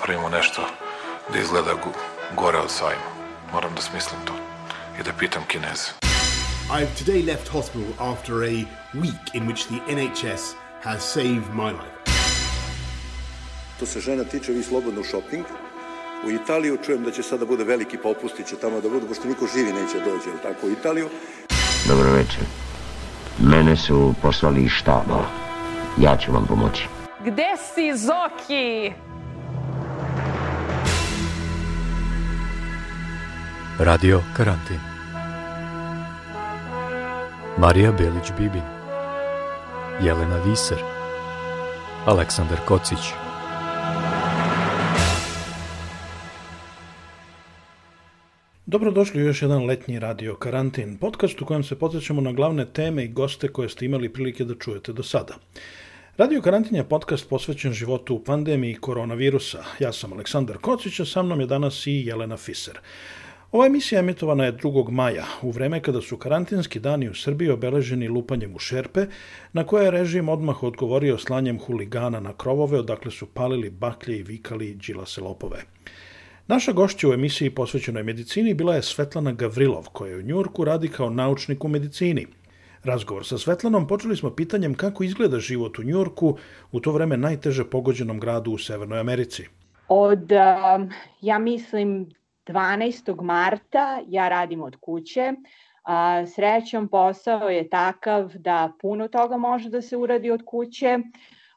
napravimo nešto da izgleda gore od sajma. Moram da smislim to i da pitam Kineze. I've today left hospital after a week in which the NHS has saved my life. To se žena tiče, vi slobodno shopping. U Italiju čujem da će sada bude veliki popusti, će tamo da budu, pošto niko živi neće dođe, ali tako, u Italiju. Dobro večer. Mene su poslali iz štaba. Ja ću vam pomoći. Gde si, Zoki? Radio Karantin Marija Belić-Bibin Jelena Viser Aleksandar Kocić Dobrodošli u još jedan letnji radio karantin, podcast u kojem se podsjećamo na glavne teme i goste koje ste imali prilike da čujete do sada. Radio Karantin je podcast posvećen životu u pandemiji koronavirusa. Ja sam Aleksandar Kocić, a sa mnom je danas i Jelena Fiser. Ova emisija emitovana je 2. maja, u vreme kada su karantinski dani u Srbiji obeleženi lupanjem u šerpe, na koje je režim odmah odgovorio slanjem huligana na krovove, odakle su palili baklje i vikali džilase lopove. Naša gošća u emisiji posvećenoj medicini bila je Svetlana Gavrilov, koja u Njurku radi kao naučnik u medicini. Razgovor sa Svetlanom počeli smo pitanjem kako izgleda život u Njurku, u to vreme najteže pogođenom gradu u Severnoj Americi. Od, ja mislim, 12. marta ja radim od kuće. A, srećom posao je takav da puno toga može da se uradi od kuće.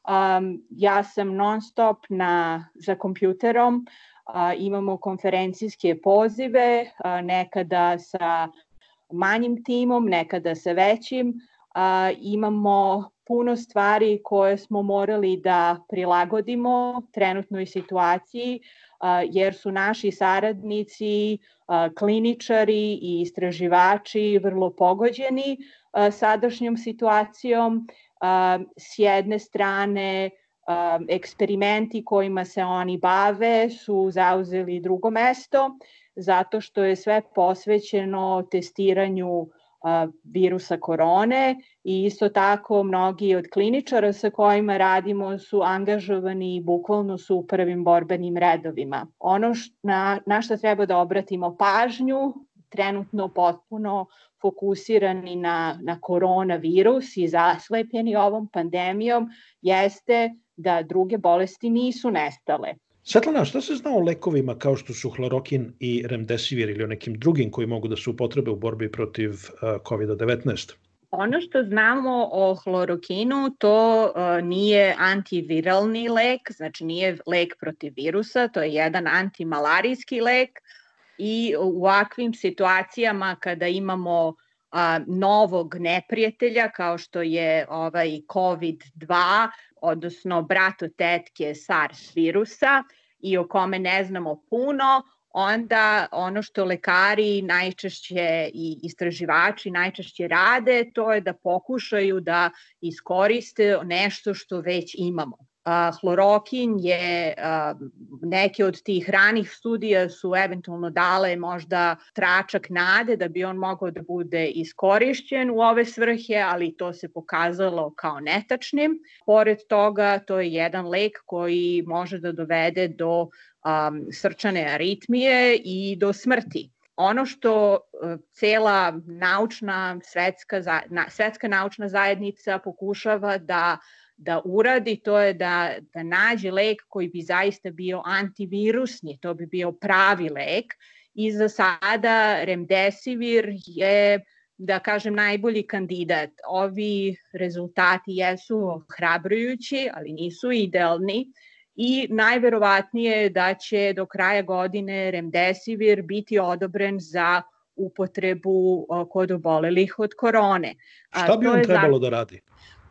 A, ja sam non stop na, za kompjuterom, a, imamo konferencijske pozive, a, nekada sa manjim timom, nekada sa većim. A, imamo puno stvari koje smo morali da prilagodimo trenutnoj situaciji, jer su naši saradnici, kliničari i istraživači vrlo pogođeni sadašnjom situacijom. S jedne strane, eksperimenti kojima se oni bave su zauzeli drugo mesto, zato što je sve posvećeno testiranju virusa korone i isto tako mnogi od kliničara sa kojima radimo su angažovani i bukvalno su u prvim borbenim redovima. Ono na, na što treba da obratimo pažnju, trenutno potpuno fokusirani na, na koronavirus i zaslepljeni ovom pandemijom, jeste da druge bolesti nisu nestale. Svetlana, šta se zna o lekovima kao što su hlorokin i remdesivir ili o nekim drugim koji mogu da se upotrebe u borbi protiv uh, COVID-19? Ono što znamo o hlorokinu, to uh, nije antiviralni lek, znači nije lek protiv virusa, to je jedan antimalarijski lek i u ovakvim situacijama kada imamo a, novog neprijatelja kao što je ovaj COVID-2, odnosno brato tetke SARS virusa i o kome ne znamo puno, onda ono što lekari najčešće i istraživači najčešće rade, to je da pokušaju da iskoriste nešto što već imamo. Hlorokin je, neke od tih ranih studija su eventualno dale možda tračak nade da bi on mogao da bude iskorišćen u ove svrhe, ali to se pokazalo kao netačnim. Pored toga, to je jedan lek koji može da dovede do srčane aritmije i do smrti ono što cela naučna svetska, svetska naučna zajednica pokušava da da uradi, to je da, da nađe lek koji bi zaista bio antivirusni, to bi bio pravi lek i za sada remdesivir je da kažem najbolji kandidat. Ovi rezultati jesu hrabrujući, ali nisu idealni i najverovatnije je da će do kraja godine remdesivir biti odobren za upotrebu kod obolelih od korone. Šta bi on trebalo za... da radi?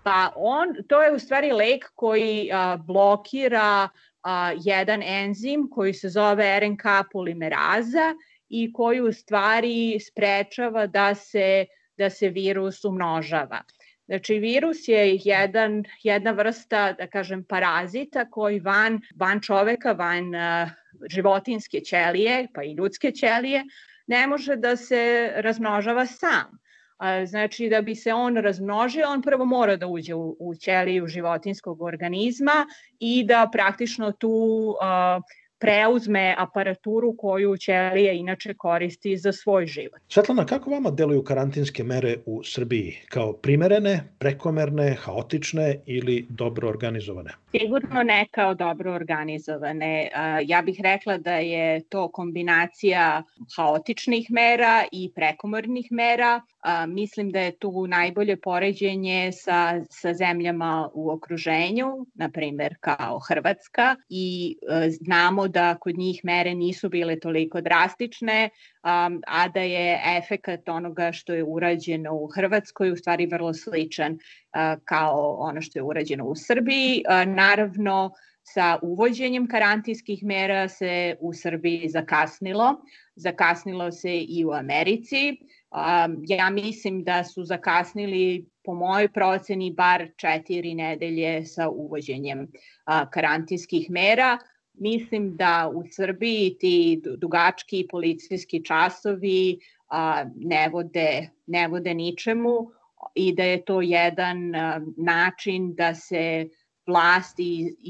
Pa on, to je u stvari lek koji a, blokira a, jedan enzim koji se zove RNK polimeraza i koji u stvari sprečava da se, da se virus umnožava. Znači, virus je jedan, jedna vrsta, da kažem, parazita koji van, van čoveka, van uh, životinske ćelije, pa i ljudske ćelije, ne može da se razmnožava sam. Znači, da bi se on razmnožio, on prvo mora da uđe u, u ćeliju životinskog organizma i da praktično tu preuzme aparaturu koju ćelija inače koristi za svoj život. Svetlana, kako vama deluju karantinske mere u Srbiji? Kao primerene, prekomerne, haotične ili dobro organizovane? Sigurno ne kao dobro organizovane. Ja bih rekla da je to kombinacija haotičnih mera i prekomornih mera. Mislim da je tu najbolje poređenje sa, sa zemljama u okruženju, na primer kao Hrvatska i e, znamo da kod njih mere nisu bile toliko drastične, a da je efekat onoga što je urađeno u Hrvatskoj u stvari vrlo sličan kao ono što je urađeno u Srbiji. Naravno, sa uvođenjem karantinskih mera se u Srbiji zakasnilo. Zakasnilo se i u Americi. Ja mislim da su zakasnili po mojoj proceni bar četiri nedelje sa uvođenjem karantinskih mera. Mislim da u Srbiji ti dugački policijski časovi ne vode, ne vode ničemu i da je to jedan način da se vlast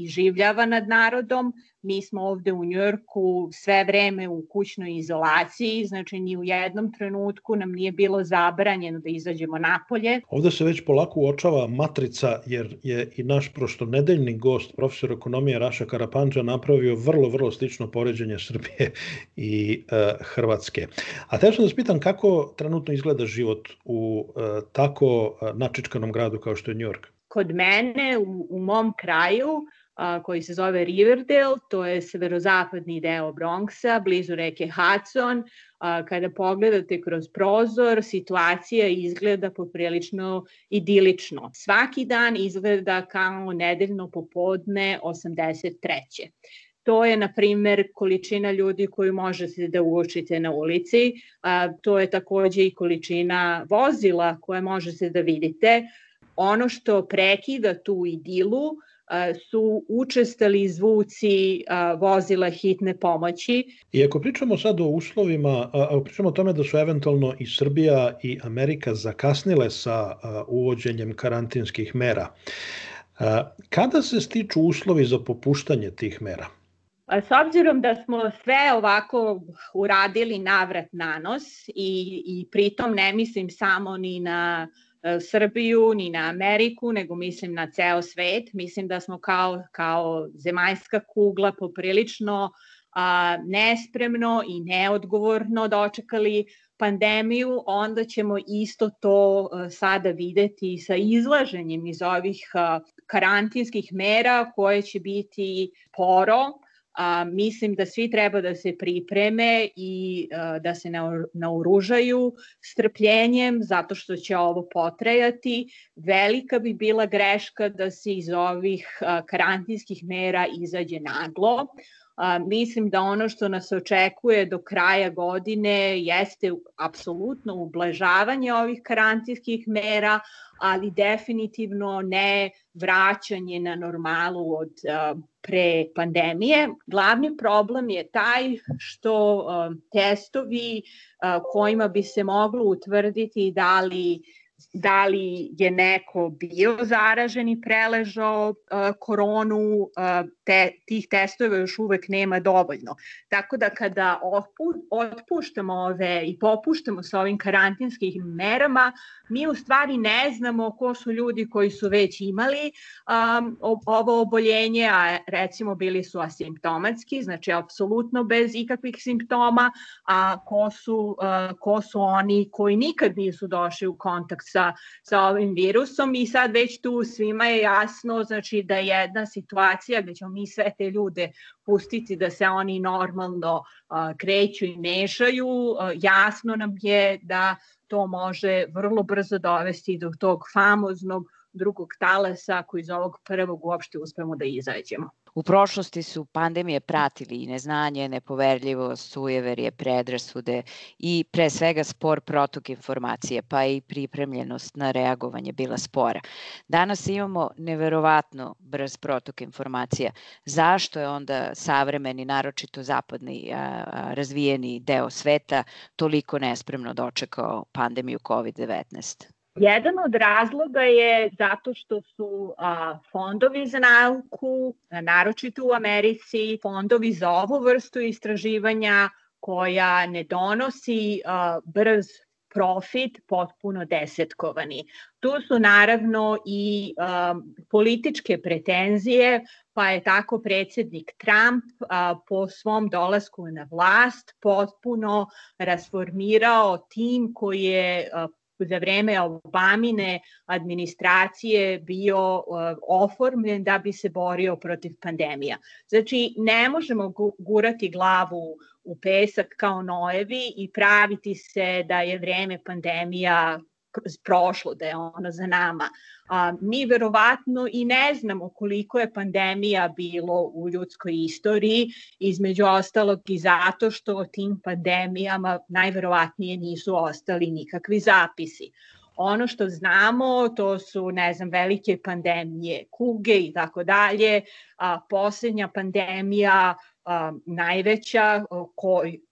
življava nad narodom. Mi smo ovde u Njujorku sve vreme u kućnoj izolaciji, znači ni u jednom trenutku nam nije bilo zabranjeno da izađemo napolje. Ovde se već polako uočava matrica, jer je i naš prošlonedeljni gost, profesor ekonomije Raša Karapanđa, napravio vrlo, vrlo slično poređenje Srbije i e, Hrvatske. A te sam da spitam kako trenutno izgleda život u e, tako e, načičkanom gradu kao što je Njujork? Kod mene u, u mom kraju a, koji se zove Riverdale, to je severozapadni deo Bronxa, blizu reke Hudson. A, kada pogledate kroz prozor, situacija izgleda poprilično idilično. Svaki dan izgleda kao nedeljno popodne 83. To je, na primer, količina ljudi koju možete da uočite na ulici. A, to je takođe i količina vozila koje možete da vidite. Ono što prekida tu idilu su učestali zvuci vozila hitne pomoći. I ako pričamo sad o uslovima, ako pričamo o tome da su eventualno i Srbija i Amerika zakasnile sa uvođenjem karantinskih mera, kada se stiču uslovi za popuštanje tih mera? S obzirom da smo sve ovako uradili navrat na nos i, i pritom ne mislim samo ni na uh, Srbiju, ni na Ameriku, nego mislim na ceo svet. Mislim da smo kao, kao zemaljska kugla poprilično a, nespremno i neodgovorno dočekali pandemiju, onda ćemo isto to a, sada videti sa izlaženjem iz ovih a, karantinskih mera koje će biti poro, a, mislim da svi treba da se pripreme i a, da se naoružaju strpljenjem zato što će ovo potrajati. Velika bi bila greška da se iz ovih a, karantinskih mera izađe naglo. A, mislim da ono što nas očekuje do kraja godine jeste apsolutno ublažavanje ovih karantinskih mera, ali definitivno ne vraćanje na normalu od a, pre pandemije. Glavni problem je taj što a, testovi a, kojima bi se moglo utvrditi da li da li je neko bio zaražen i preležao koronu, te, tih testova još uvek nema dovoljno. Tako da kada otpuštamo ove i popuštamo sa ovim karantinskim merama, mi u stvari ne znamo ko su ljudi koji su već imali um, ovo oboljenje, a recimo bili su asimptomatski, znači apsolutno bez ikakvih simptoma, a ko su, uh, ko su oni koji nikad nisu došli u kontakt sa, sa ovim virusom i sad već tu svima je jasno znači da je jedna situacija gde ćemo mi sve te ljude pustiti da se oni normalno kreću i mešaju, jasno nam je da to može vrlo brzo dovesti do tog famoznog drugog talasa koji iz ovog prvog uopšte uspemo da izađemo. U prošlosti su pandemije pratili i neznanje, nepoverljivost, sujeverje, predrasude i pre svega spor protok informacije, pa i pripremljenost na reagovanje bila spora. Danas imamo neverovatno brz protok informacija. Zašto je onda savremeni, naročito zapadni razvijeni deo sveta toliko nespremno dočekao pandemiju COVID-19? Jedan od razloga je zato što su a, fondovi za nauku, naročito u Americi, fondovi za ovu vrstu istraživanja koja ne donosi a, brz profit potpuno desetkovani. Tu su naravno i um, političke pretenzije, pa je tako predsednik Trump a, po svom dolasku na vlast potpuno rasformirao tim koji je a, za vreme Obamine administracije bio uh, oformljen da bi se borio protiv pandemija. Znači, ne možemo gurati glavu u pesak kao nojevi i praviti se da je vreme pandemija prošlo, da je ono za nama. A, mi verovatno i ne znamo koliko je pandemija bilo u ljudskoj istoriji, između ostalog i zato što o tim pandemijama najverovatnije nisu ostali nikakvi zapisi. Ono što znamo, to su, ne znam, velike pandemije, kuge i tako dalje. A poslednja pandemija a, najveća o,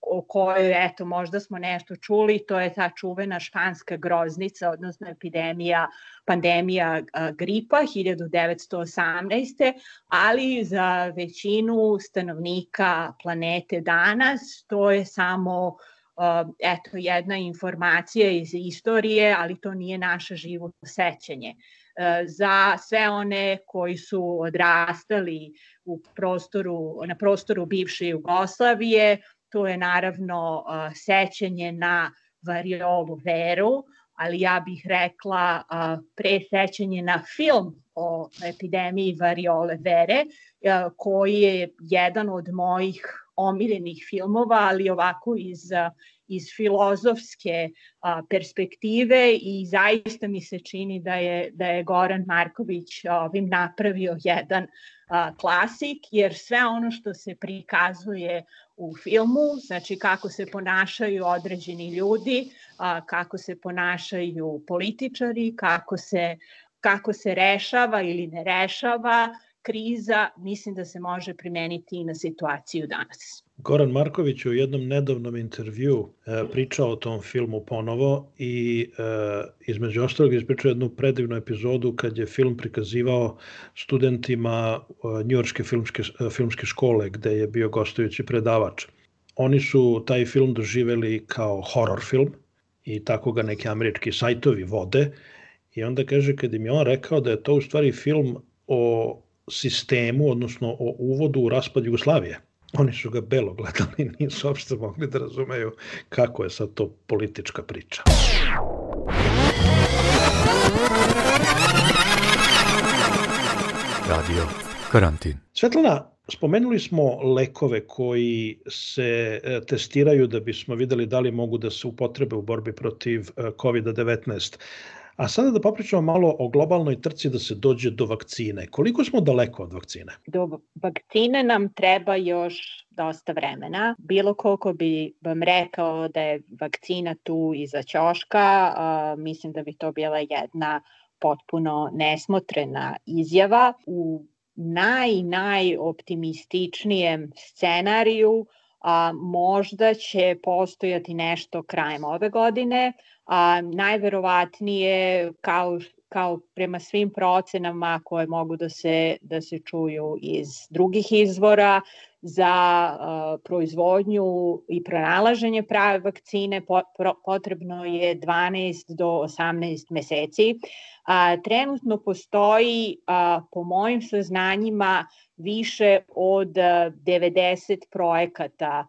o kojoj eto možda smo nešto čuli to je ta čuvena španska groznica odnosno epidemija pandemija a, gripa 1918. ali za većinu stanovnika planete danas to je samo eto jedna informacija iz istorije ali to nije naše živo sećanje E, za sve one koji su odrastali u prostoru, na prostoru bivše Jugoslavije. To je naravno e, sećanje na variolu veru, ali ja bih rekla e, pre sećanje na film o epidemiji variole vere, koji je jedan od mojih omiljenih filmova, ali ovako iz iz filozofske a, perspektive i zaista mi se čini da je, da je Goran Marković ovim napravio jedan a, klasik, jer sve ono što se prikazuje u filmu, znači kako se ponašaju određeni ljudi, a, kako se ponašaju političari, kako se, kako se rešava ili ne rešava kriza, mislim da se može primeniti i na situaciju danas. Goran Marković u jednom nedavnom intervju e, pričao o tom filmu ponovo i e, između ostalog ispričao jednu predivnu epizodu kad je film prikazivao studentima e, Njujorske filmske, e, filmske škole gde je bio gostujući predavač. Oni su taj film doživeli kao horror film i tako ga neki američki sajtovi vode i onda kaže kad im je on rekao da je to u stvari film o sistemu, odnosno o uvodu u raspad Jugoslavije Oni su ga belo gledali, nisu uopšte mogli da razumeju kako je sad to politička priča. Radio Karantin. Svetlana, spomenuli smo lekove koji se e, testiraju da bismo videli da li mogu da se upotrebe u borbi protiv e, COVID-19. A sada da popričamo malo o globalnoj trci da se dođe do vakcine. Koliko smo daleko od vakcine? Do vakcine nam treba još dosta vremena. Bilo koliko bi vam rekao da je vakcina tu iza ćoška, a, mislim da bi to bila jedna potpuno nesmotrena izjava. U naj, najoptimističnijem scenariju a, možda će postojati nešto krajem ove godine, a najverovatnije kao kao prema svim procenama koje mogu da se da se čuju iz drugih izvora za uh, proizvodnju i pronalaženje prave vakcine po, pro, potrebno je 12 do 18 meseci. A, trenutno postoji, a, po mojim saznanjima, više od 90 projekata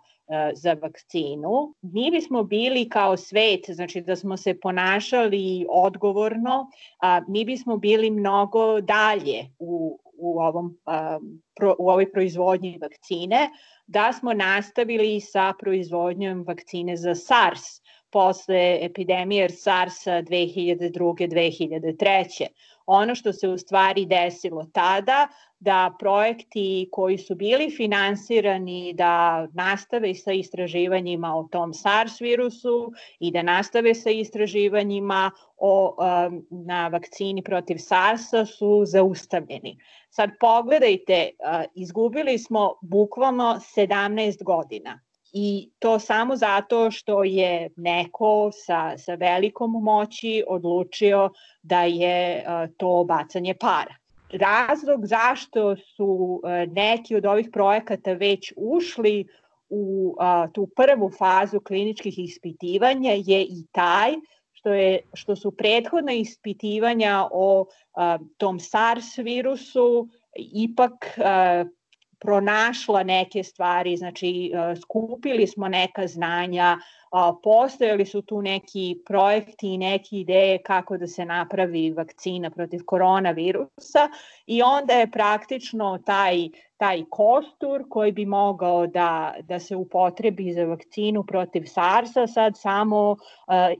za vakcinu. Mi bismo bili kao svet, znači da smo se ponašali odgovorno, a, mi bismo bili mnogo dalje u, u, ovom, a, pro, u ovoj proizvodnji vakcine, da smo nastavili sa proizvodnjom vakcine za SARS posle epidemije SARS-a 2002-2003. Ono što se u stvari desilo tada, da projekti koji su bili finansirani da nastave sa istraživanjima o tom SARS virusu i da nastave sa istraživanjima o, um, na vakcini protiv SARS-a su zaustavljeni. Sad pogledajte, uh, izgubili smo bukvalno 17 godina i to samo zato što je neko sa, sa velikom moći odlučio da je to bacanje para. Razlog zašto su neki od ovih projekata već ušli u tu prvu fazu kliničkih ispitivanja je i taj što, je, što su prethodna ispitivanja o tom SARS virusu ipak pronašla neke stvari, znači skupili smo neka znanja, postojali su tu neki projekti i neke ideje kako da se napravi vakcina protiv koronavirusa i onda je praktično taj, taj kostur koji bi mogao da, da se upotrebi za vakcinu protiv SARS-a sad samo uh,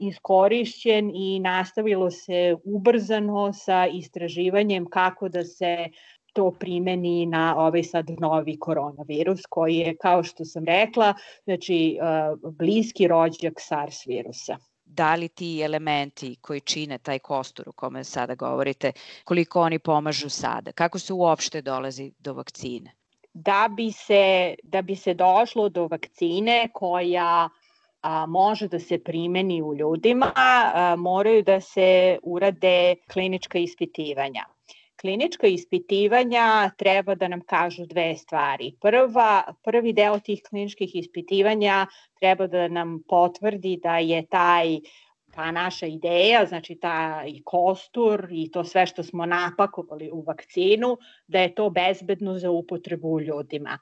iskorišćen i nastavilo se ubrzano sa istraživanjem kako da se to primeni na ovaj sad novi koronavirus koji je, kao što sam rekla, znači bliski rođak SARS virusa da li ti elementi koji čine taj kostur o kome sada govorite, koliko oni pomažu sada? Kako se uopšte dolazi do vakcine? Da bi se, da bi se došlo do vakcine koja a, može da se primeni u ljudima, a, moraju da se urade klinička ispitivanja. Klinička ispitivanja treba da nam kažu dve stvari. Prva, prvi deo tih kliničkih ispitivanja treba da nam potvrdi da je taj ta naša ideja, znači taj kostur i to sve što smo napakovali u vakcinu, da je to bezbedno za upotrebu u ljudima.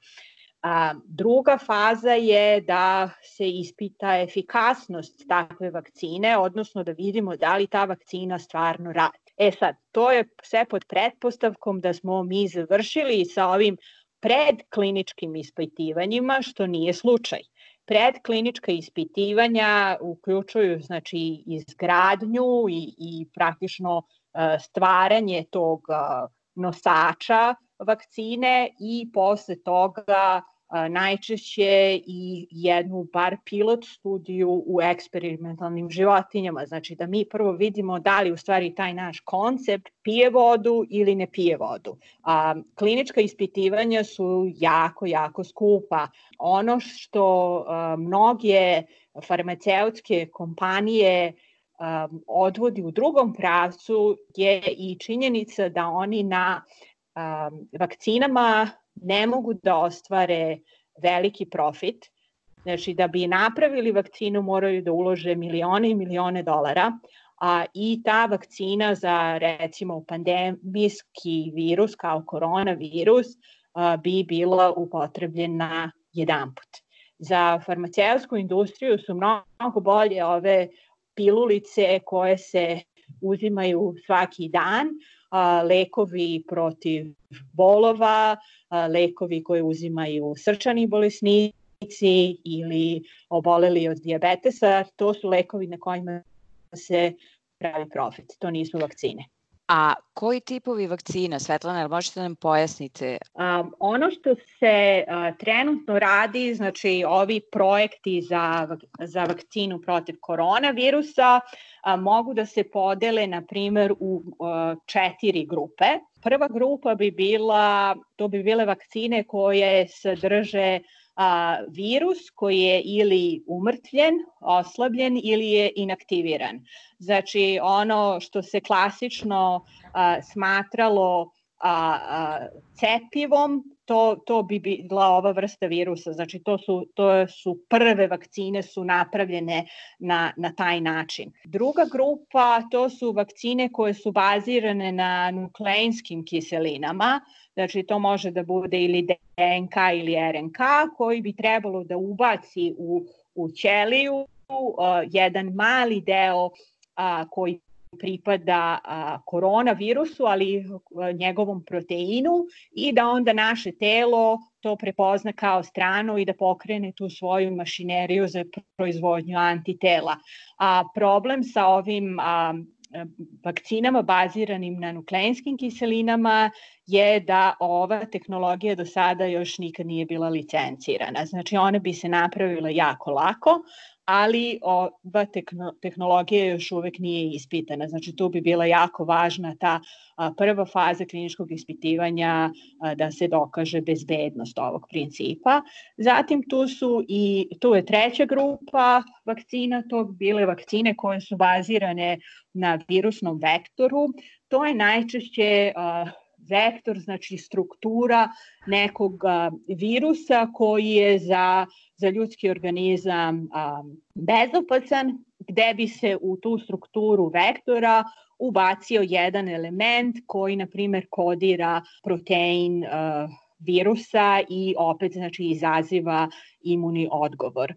A, druga faza je da se ispita efikasnost takve vakcine, odnosno da vidimo da li ta vakcina stvarno radi. E sad, to je sve pod pretpostavkom da smo mi završili sa ovim predkliničkim ispitivanjima, što nije slučaj. Predklinička ispitivanja uključuju znači izgradnju i, i praktično e, stvaranje tog e, nosača vakcine i posle toga najčešće i jednu bar pilot studiju u eksperimentalnim životinjama. Znači da mi prvo vidimo da li u stvari taj naš koncept pije vodu ili ne pije vodu. A, klinička ispitivanja su jako, jako skupa. Ono što a, mnoge farmaceutske kompanije um, odvodi u drugom pravcu je i činjenica da oni na um, vakcinama ne mogu da ostvare veliki profit. Znači, da bi napravili vakcinu moraju da ulože milione i milione dolara, a i ta vakcina za, recimo, pandemijski virus kao koronavirus a, bi bila upotrebljena jedan put. Za farmaceutsku industriju su mnogo bolje ove pilulice koje se uzimaju svaki dan, a, lekovi protiv bolova, a, lekovi koje uzimaju srčani bolesnici ili oboleli od diabetesa, to su lekovi na kojima se pravi profit, to nisu vakcine. A koji tipovi vakcina, Svetlana, možete da nam pojasnite? Um, ono što se uh, trenutno radi, znači ovi projekti za, za vakcinu protiv koronavirusa, uh, mogu da se podele, na primer, u uh, četiri grupe. Prva grupa bi bila, to bi bile vakcine koje sadrže a, virus koji je ili umrtvljen, oslabljen ili je inaktiviran. Znači ono što se klasično a, smatralo a, a, cepivom, to, to bi bila ova vrsta virusa. Znači to su, to su prve vakcine su napravljene na, na taj način. Druga grupa to su vakcine koje su bazirane na nukleinskim kiselinama, Znači, to može da bude ili DNK ili RNK koji bi trebalo da ubaci u, u ćeliju uh, jedan mali deo uh, koji pripada koronavirusu, ali njegovom proteinu i da onda naše telo to prepozna kao strano i da pokrene tu svoju mašineriju za proizvodnju antitela. A problem sa ovim a, vakcinama baziranim na nukleinskim kiselinama je da ova tehnologija do sada još nikad nije bila licencirana. Znači one bi se napravile jako lako, ali ova tehnologija još uvek nije ispitana. Znači tu bi bila jako važna ta prva faza kliničkog ispitivanja da se dokaže bezbednost ovog principa. Zatim tu su i tu je treća grupa vakcina, to bi bile vakcine koje su bazirane na virusnom vektoru. To je najčešće vektor, znači struktura nekog virusa koji je za, za ljudski organizam bezopacan, gde bi se u tu strukturu vektora ubacio jedan element koji, na primer, kodira protein virusa i opet znači izaziva imuni odgovor.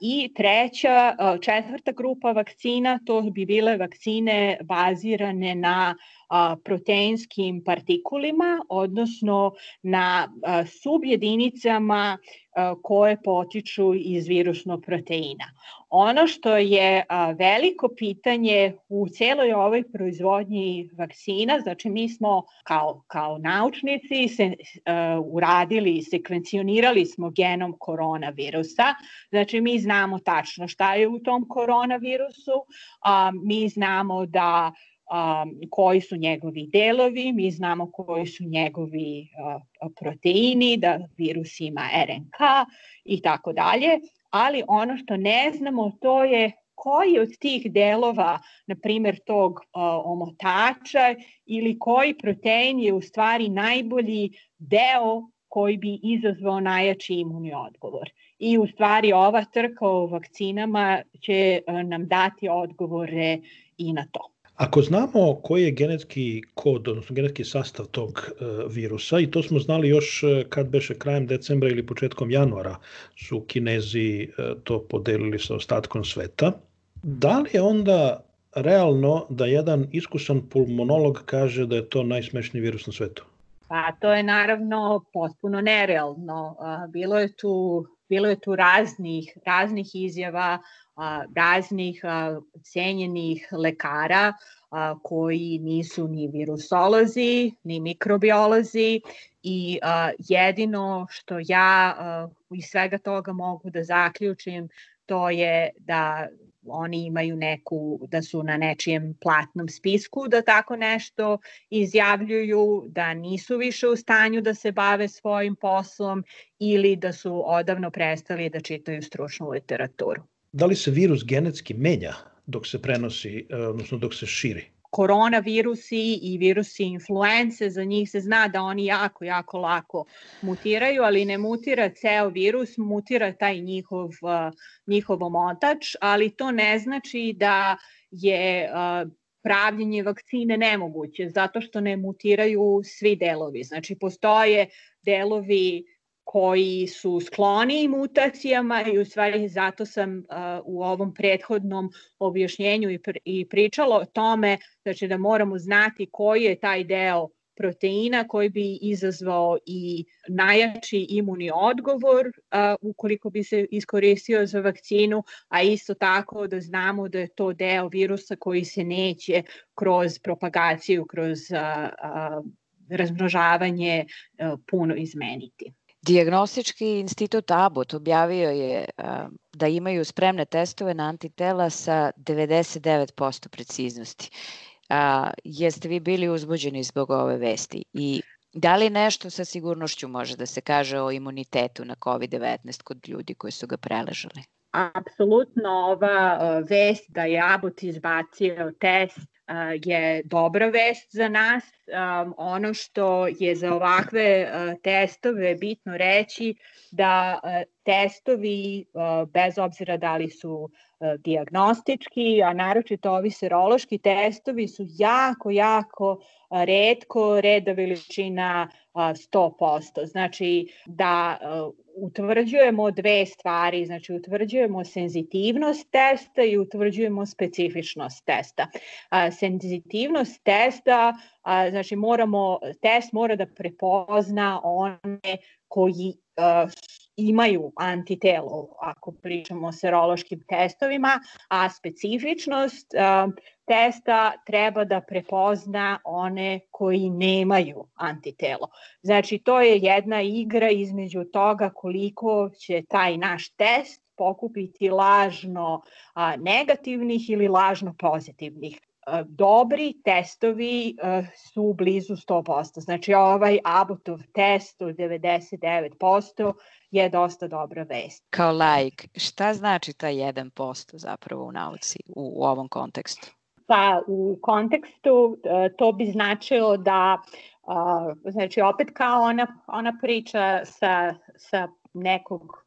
I treća, četvrta grupa vakcina, to bi bile vakcine bazirane na proteinskim partikulima, odnosno na subjedinicama koje potiču iz virusnog proteina. Ono što je veliko pitanje u celoj ovoj proizvodnji vakcina, znači mi smo kao, kao naučnici se, uradili, sekvencionirali smo genom koronavirusa, znači mi znamo tačno šta je u tom koronavirusu, a, mi znamo da um, koji su njegovi delovi, mi znamo koji su njegovi uh, proteini, da virus ima RNK i tako dalje, ali ono što ne znamo to je koji od tih delova, na primer tog uh, omotača ili koji protein je u stvari najbolji deo koji bi izazvao najjači imunni odgovor. I u stvari ova trka o vakcinama će uh, nam dati odgovore i na to. Ako znamo koji je genetski kod, odnosno genetski sastav tog e, virusa, i to smo znali još e, kad beše krajem decembra ili početkom januara su Kinezi e, to podelili sa ostatkom sveta, da li je onda realno da jedan iskusan pulmonolog kaže da je to najsmešniji virus na svetu? Pa to je naravno potpuno nerealno. Bilo je tu bilo je tu raznih raznih izjava raznih cenjenih lekara koji nisu ni virusolozi, ni mikrobiolozi i jedino što ja iz svega toga mogu da zaključim to je da oni imaju neku, da su na nečijem platnom spisku, da tako nešto izjavljuju, da nisu više u stanju da se bave svojim poslom ili da su odavno prestali da čitaju stručnu literaturu da li se virus genetski menja dok se prenosi, e, odnosno dok se širi? Koronavirusi i virusi influence, za njih se zna da oni jako, jako lako mutiraju, ali ne mutira ceo virus, mutira taj njihov, e, njihov omotač, ali to ne znači da je e, pravljenje vakcine nemoguće, zato što ne mutiraju svi delovi. Znači, postoje delovi koji su skloni mutacijama i u stvari zato sam uh, u ovom prethodnom objašnjenju i, pr i pričala o tome znači da moramo znati koji je taj deo proteina koji bi izazvao i najjači imunni odgovor uh, ukoliko bi se iskoristio za vakcinu, a isto tako da znamo da je to deo virusa koji se neće kroz propagaciju, kroz uh, uh, razmnožavanje puno izmeniti. Dijagnostički institut Abbott objavio je da imaju spremne testove na antitela sa 99% preciznosti. Jeste vi bili uzbuđeni zbog ove vesti i da li nešto sa sigurnošću može da se kaže o imunitetu na COVID-19 kod ljudi koji su ga preležali? Apsolutno ova vest da je Abbott izbacio test je dobra vest za nas. Ono što je za ovakve testove bitno reći da testovi, bez obzira da li su diagnostički, a naročito ovi serološki testovi su jako, jako redko reda veličina 100%. Znači da utvrđujemo dve stvari, znači utvrđujemo senzitivnost testa i utvrđujemo specifičnost testa. A, senzitivnost testa, a, znači moramo, test mora da prepozna one koji imaju antitelo, ako pričamo o serološkim testovima, a specifičnost a, testa treba da prepozna one koji nemaju antitelo. Znači, to je jedna igra između toga koliko će taj naš test pokupiti lažno a, negativnih ili lažno pozitivnih. Dobri testovi su blizu 100%. Znači ovaj Abbotov test od 99% je dosta dobra vest. Kao laik, šta znači ta 1% zapravo u nauci u, u ovom kontekstu? Pa u kontekstu to bi značilo da znači opet kao ona, ona priča sa, sa nekog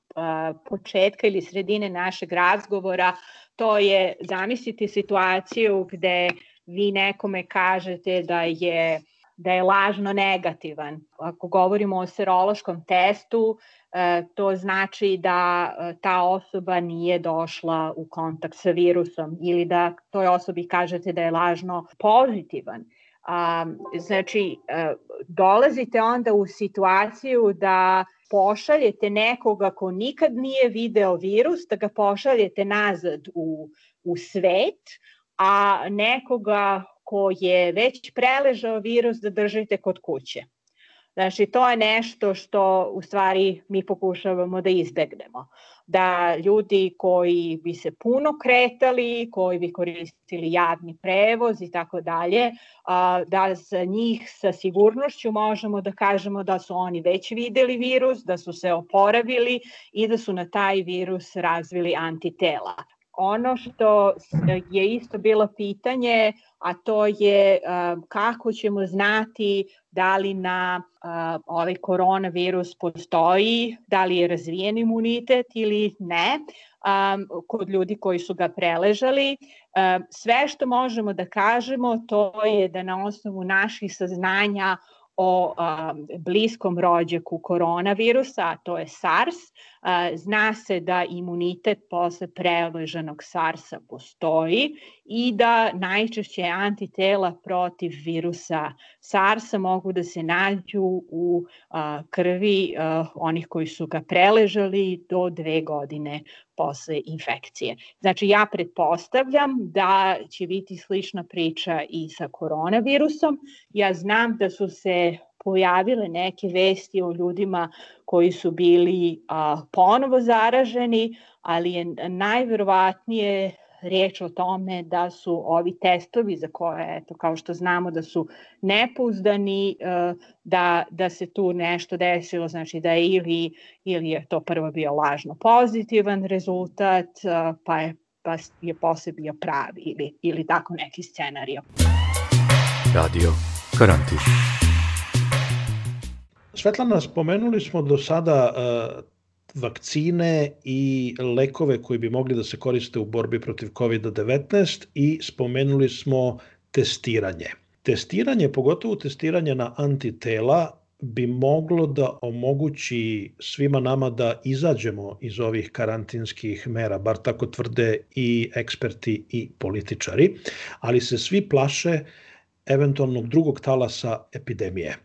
početka ili sredine našeg razgovora, to je zamisliti situaciju gde vi nekome kažete da je da je lažno negativan. Ako govorimo o serološkom testu, to znači da ta osoba nije došla u kontakt sa virusom ili da toj osobi kažete da je lažno pozitivan. A, znači, dolazite onda u situaciju da pošaljete nekoga ko nikad nije video virus, da ga pošaljete nazad u, u svet, a nekoga ko je već preležao virus da držite kod kuće. Znači, to je nešto što u stvari mi pokušavamo da izbegnemo. Da ljudi koji bi se puno kretali, koji bi koristili javni prevoz i tako dalje, da za njih sa sigurnošću možemo da kažemo da su oni već videli virus, da su se oporavili i da su na taj virus razvili antitela. Ono što je isto bilo pitanje, a to je kako ćemo znati da li na ovaj koronavirus postoji, da li je razvijen imunitet ili ne kod ljudi koji su ga preležali. Sve što možemo da kažemo to je da na osnovu naših saznanja o bliskom rođaku koronavirusa, a to je SARS. Zna se da imunitet posle preleženog SARS-a postoji i da najčešće antitela protiv virusa SARS-a mogu da se nađu u krvi onih koji su ga preležali do dve godine posle infekcije. Znači ja pretpostavljam da će biti slična priča i sa koronavirusom. Ja znam da su se pojavile neke vesti o ljudima koji su bili a, ponovo zaraženi, ali je najverovatnije reč o tome da su ovi testovi za koje, eto, kao što znamo da su nepouzdani, e, da, da se tu nešto desilo, znači da je ili, ili je to prvo bio lažno pozitivan rezultat, e, pa je, pa je posle bio pravi ili, ili tako neki scenario. Radio Karantin. Svetlana, spomenuli smo do sada uh, vakcine i lekove koji bi mogli da se koriste u borbi protiv COVID-19 i spomenuli smo testiranje. Testiranje, pogotovo testiranje na antitela, bi moglo da omogući svima nama da izađemo iz ovih karantinskih mera, bar tako tvrde i eksperti i političari, ali se svi plaše eventualnog drugog talasa epidemije.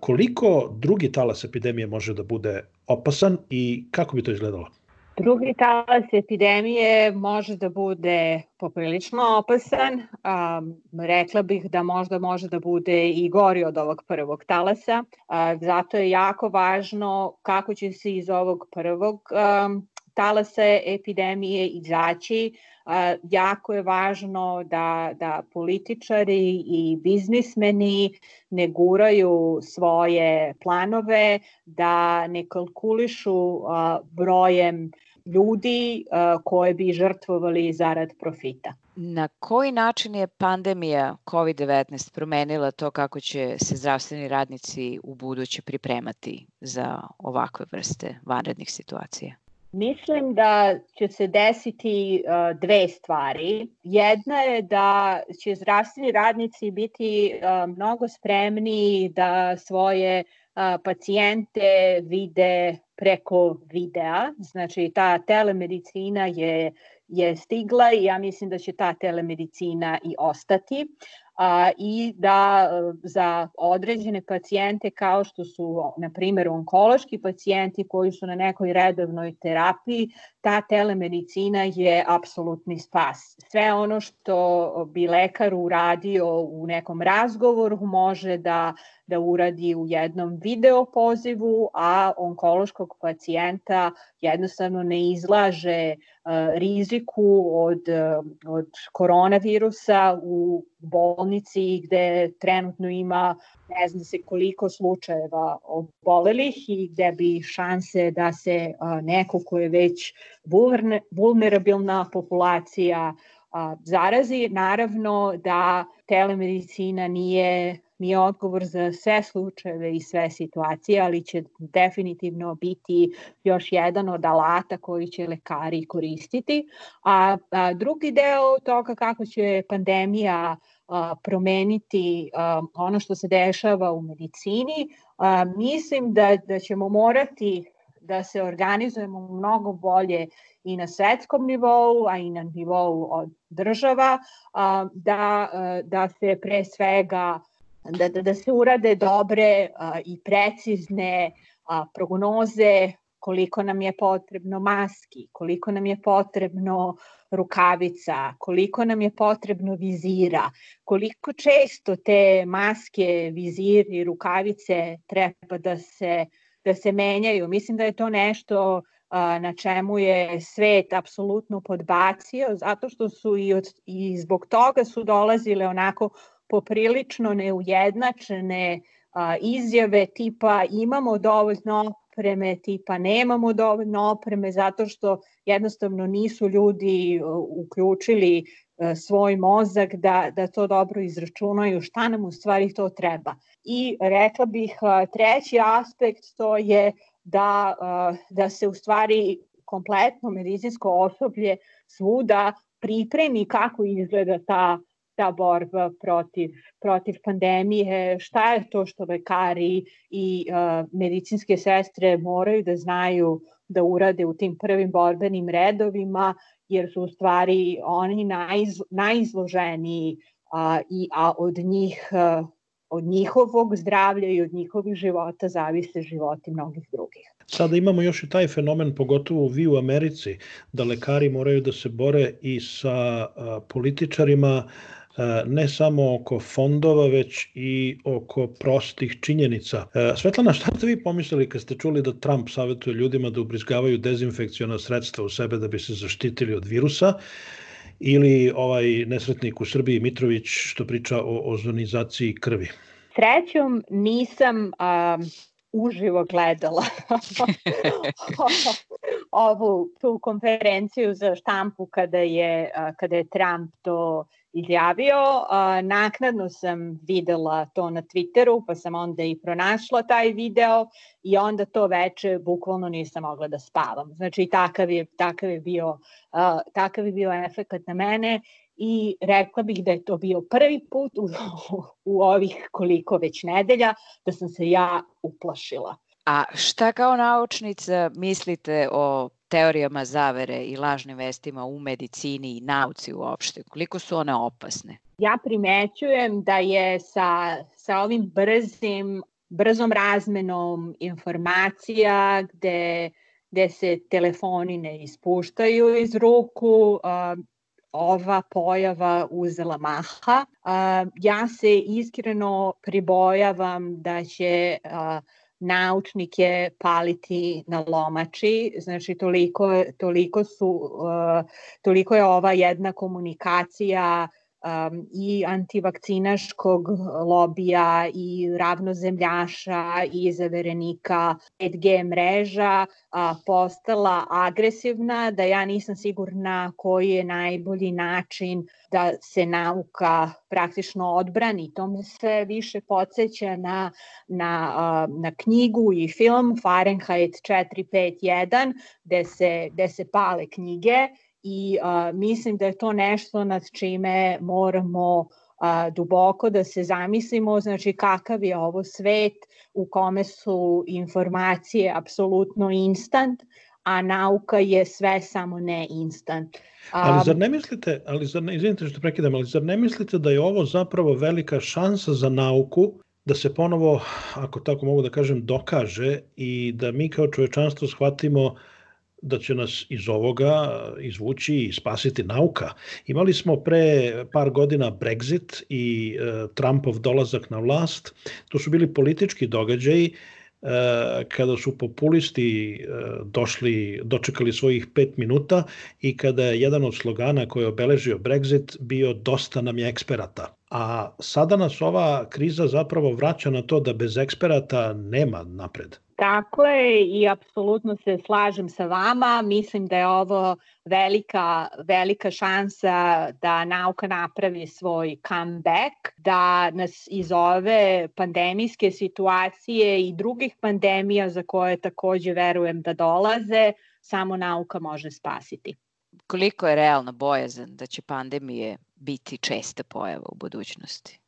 Koliko drugi talas epidemije može da bude opasan i kako bi to izgledalo? Drugi talas epidemije može da bude poprilično opasan. Um, rekla bih da možda može da bude i gori od ovog prvog talasa. Uh, zato je jako važno kako će se iz ovog prvog um, talasa epidemije izaći. Jako je važno da, da političari i biznismeni ne guraju svoje planove, da ne kalkulišu brojem ljudi koje bi žrtvovali zarad profita. Na koji način je pandemija COVID-19 promenila to kako će se zdravstveni radnici u buduće pripremati za ovakve vrste vanrednih situacija? Mislim da će se desiti uh, dve stvari. Jedna je da će zdravstveni radnici biti uh, mnogo spremni da svoje uh, pacijente vide preko videa. Znači ta telemedicina je je stigla i ja mislim da će ta telemedicina i ostati a, i da e, za određene pacijente kao što su, na primjer, onkološki pacijenti koji su na nekoj redovnoj terapiji, ta telemedicina je apsolutni spas. Sve ono što bi lekar uradio u nekom razgovoru može da da uradi u jednom video pozivu, a onkološkog pacijenta jednostavno ne izlaže riziku od, od koronavirusa u bolnici gde trenutno ima ne znam se koliko slučajeva obolelih i gde bi šanse da se neko ko je već vulnerabilna populacija zarazi. Naravno da telemedicina nije nije odgovor za sve slučajeve i sve situacije, ali će definitivno biti još jedan od alata koji će lekari koristiti. A, a drugi deo toga kako će pandemija a, promeniti a, ono što se dešava u medicini, a, mislim da, da ćemo morati da se organizujemo mnogo bolje i na svetskom nivou, a i na nivou od država, da, da se pre svega da, da, da se urade dobre a, i precizne a, prognoze koliko nam je potrebno maski, koliko nam je potrebno rukavica, koliko nam je potrebno vizira, koliko često te maske, viziri rukavice treba da se, da se menjaju. Mislim da je to nešto na čemu je svet apsolutno podbacio, zato što su i, od, i zbog toga su dolazile onako poprilično neujednačene a, izjave tipa imamo dovoljno opreme, tipa nemamo dovoljno opreme zato što jednostavno nisu ljudi uključili svoj mozak da, da to dobro izračunaju šta nam u stvari to treba. I rekla bih treći aspekt to je da, da se u stvari kompletno medicinsko osoblje svuda pripremi kako izgleda ta ta borba protiv, protiv pandemije, šta je to što lekari i uh, medicinske sestre moraju da znaju da urade u tim prvim borbenim redovima, jer su u stvari oni najz, najizloženiji uh, i, a od njih uh, od njihovog zdravlja i od njihovih života zavise životi mnogih drugih. Sada imamo još i taj fenomen, pogotovo vi u Americi, da lekari moraju da se bore i sa a, političarima, ne samo oko fondova, već i oko prostih činjenica. Svetlana, šta ste vi pomislili kad ste čuli da Trump savjetuje ljudima da ubrizgavaju dezinfekcijona sredstva u sebe da bi se zaštitili od virusa? Ili ovaj nesretnik u Srbiji, Mitrović, što priča o ozonizaciji krvi? Srećom nisam um, uživo gledala ovu tu konferenciju za štampu kada je, kada je Trump to izjavio. Naknadno sam videla to na Twitteru, pa sam onda i pronašla taj video i onda to veče bukvalno nisam mogla da spavam. Znači takav je, takav je bio, takav je bio efekt na mene i rekla bih da je to bio prvi put u, u ovih koliko već nedelja da sam se ja uplašila. A šta kao naučnica mislite o teorijama zavere i lažnim vestima u medicini i nauci uopšte? Koliko su one opasne? Ja primećujem da je sa, sa ovim brzim, brzom razmenom informacija gde, gde se telefoni ne ispuštaju iz ruku, ova pojava uzela maha. Ja se iskreno pribojavam da će naučnike paliti na lomači, znači toliko, toliko, su, uh, toliko je ova jedna komunikacija um, i antivakcinaškog lobija i ravnozemljaša i zaverenika 5G mreža a, postala agresivna, da ja nisam sigurna koji je najbolji način da se nauka praktično odbrani. To me sve više podsjeća na, na, na knjigu i film Fahrenheit 451, gde se, gde se pale knjige i a, mislim da je to nešto nad čime moramo a, duboko da se zamislimo, znači kakav je ovo svet u kome su informacije apsolutno instant, a nauka je sve samo ne instant. Ali zar ne mislite, ali zar ne, izvinite što prekidam, ali zar ne mislite da je ovo zapravo velika šansa za nauku da se ponovo, ako tako mogu da kažem, dokaže i da mi kao čovečanstvo shvatimo da će nas iz ovoga izvući i spasiti nauka. Imali smo pre par godina Brexit i e, Trumpov dolazak na vlast. To su bili politički događaji e, kada su populisti e, došli, dočekali svojih pet minuta i kada je jedan od slogana koji je obeležio Brexit bio dosta nam je eksperata. A sada nas ova kriza zapravo vraća na to da bez eksperata nema napred. Tako je i apsolutno se slažem sa vama. Mislim da je ovo velika, velika šansa da nauka napravi svoj comeback, da nas iz ove pandemijske situacije i drugih pandemija za koje takođe verujem da dolaze, samo nauka može spasiti. Koliko je realna bojazan da će pandemije biti česta pojava u budućnosti?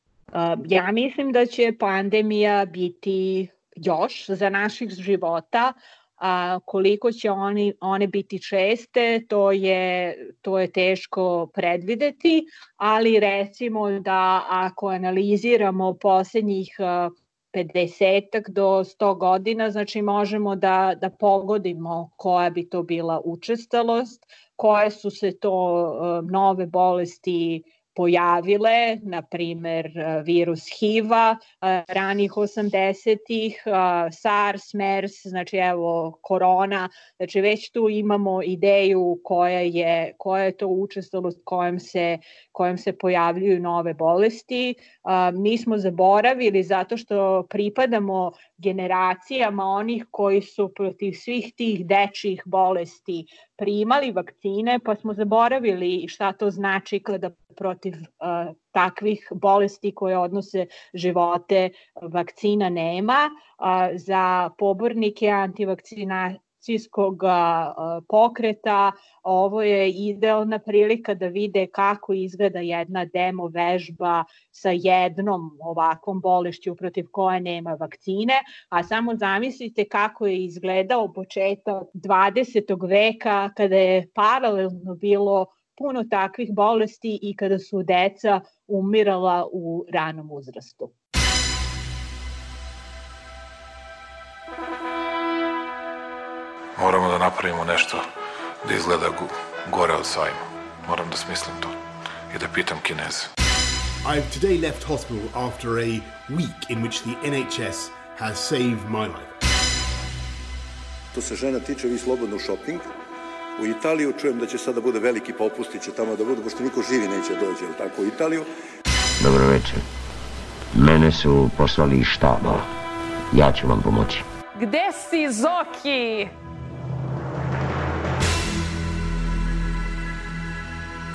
Ja mislim da će pandemija biti još za naših života, a koliko će oni, one biti česte, to je, to je teško predvideti, ali recimo da ako analiziramo poslednjih 50 do 100 godina, znači možemo da, da pogodimo koja bi to bila učestalost, koje su se to nove bolesti pojavile, na primer virus HIV-a ranih 80-ih, SARS, MERS, znači evo korona, znači već tu imamo ideju koja je, koja je to učestalost kojom se, kojom se pojavljuju nove bolesti. Mi smo zaboravili zato što pripadamo generacijama onih koji su protiv svih tih dečjih bolesti primali vakcine, pa smo zaboravili šta to znači kada protiv uh, takvih bolesti koje odnose živote vakcina nema. Uh, za pobornike antivakcina akcijskog pokreta. Ovo je idealna prilika da vide kako izgleda jedna demo vežba sa jednom ovakvom bolešću protiv koje nema vakcine, a samo zamislite kako je izgledao početak 20. veka kada je paralelno bilo puno takvih bolesti i kada su deca umirala u ranom uzrastu. Napravimo nešto da izgleda gore od sajma. Moram da smislim to i da pitam Kineze. I've today left hospital after a week in which the NHS has saved my life. To se žena tiče, vi slobodno shopping. U Italiju čujem da će sada bude veliki popusti, će tamo da budu, pošto niko živi neće dođe, ali tako, u Italiju. Dobro večer. Mene su poslali iz štaba. Ja ću vam pomoći. Gde si, Zoki?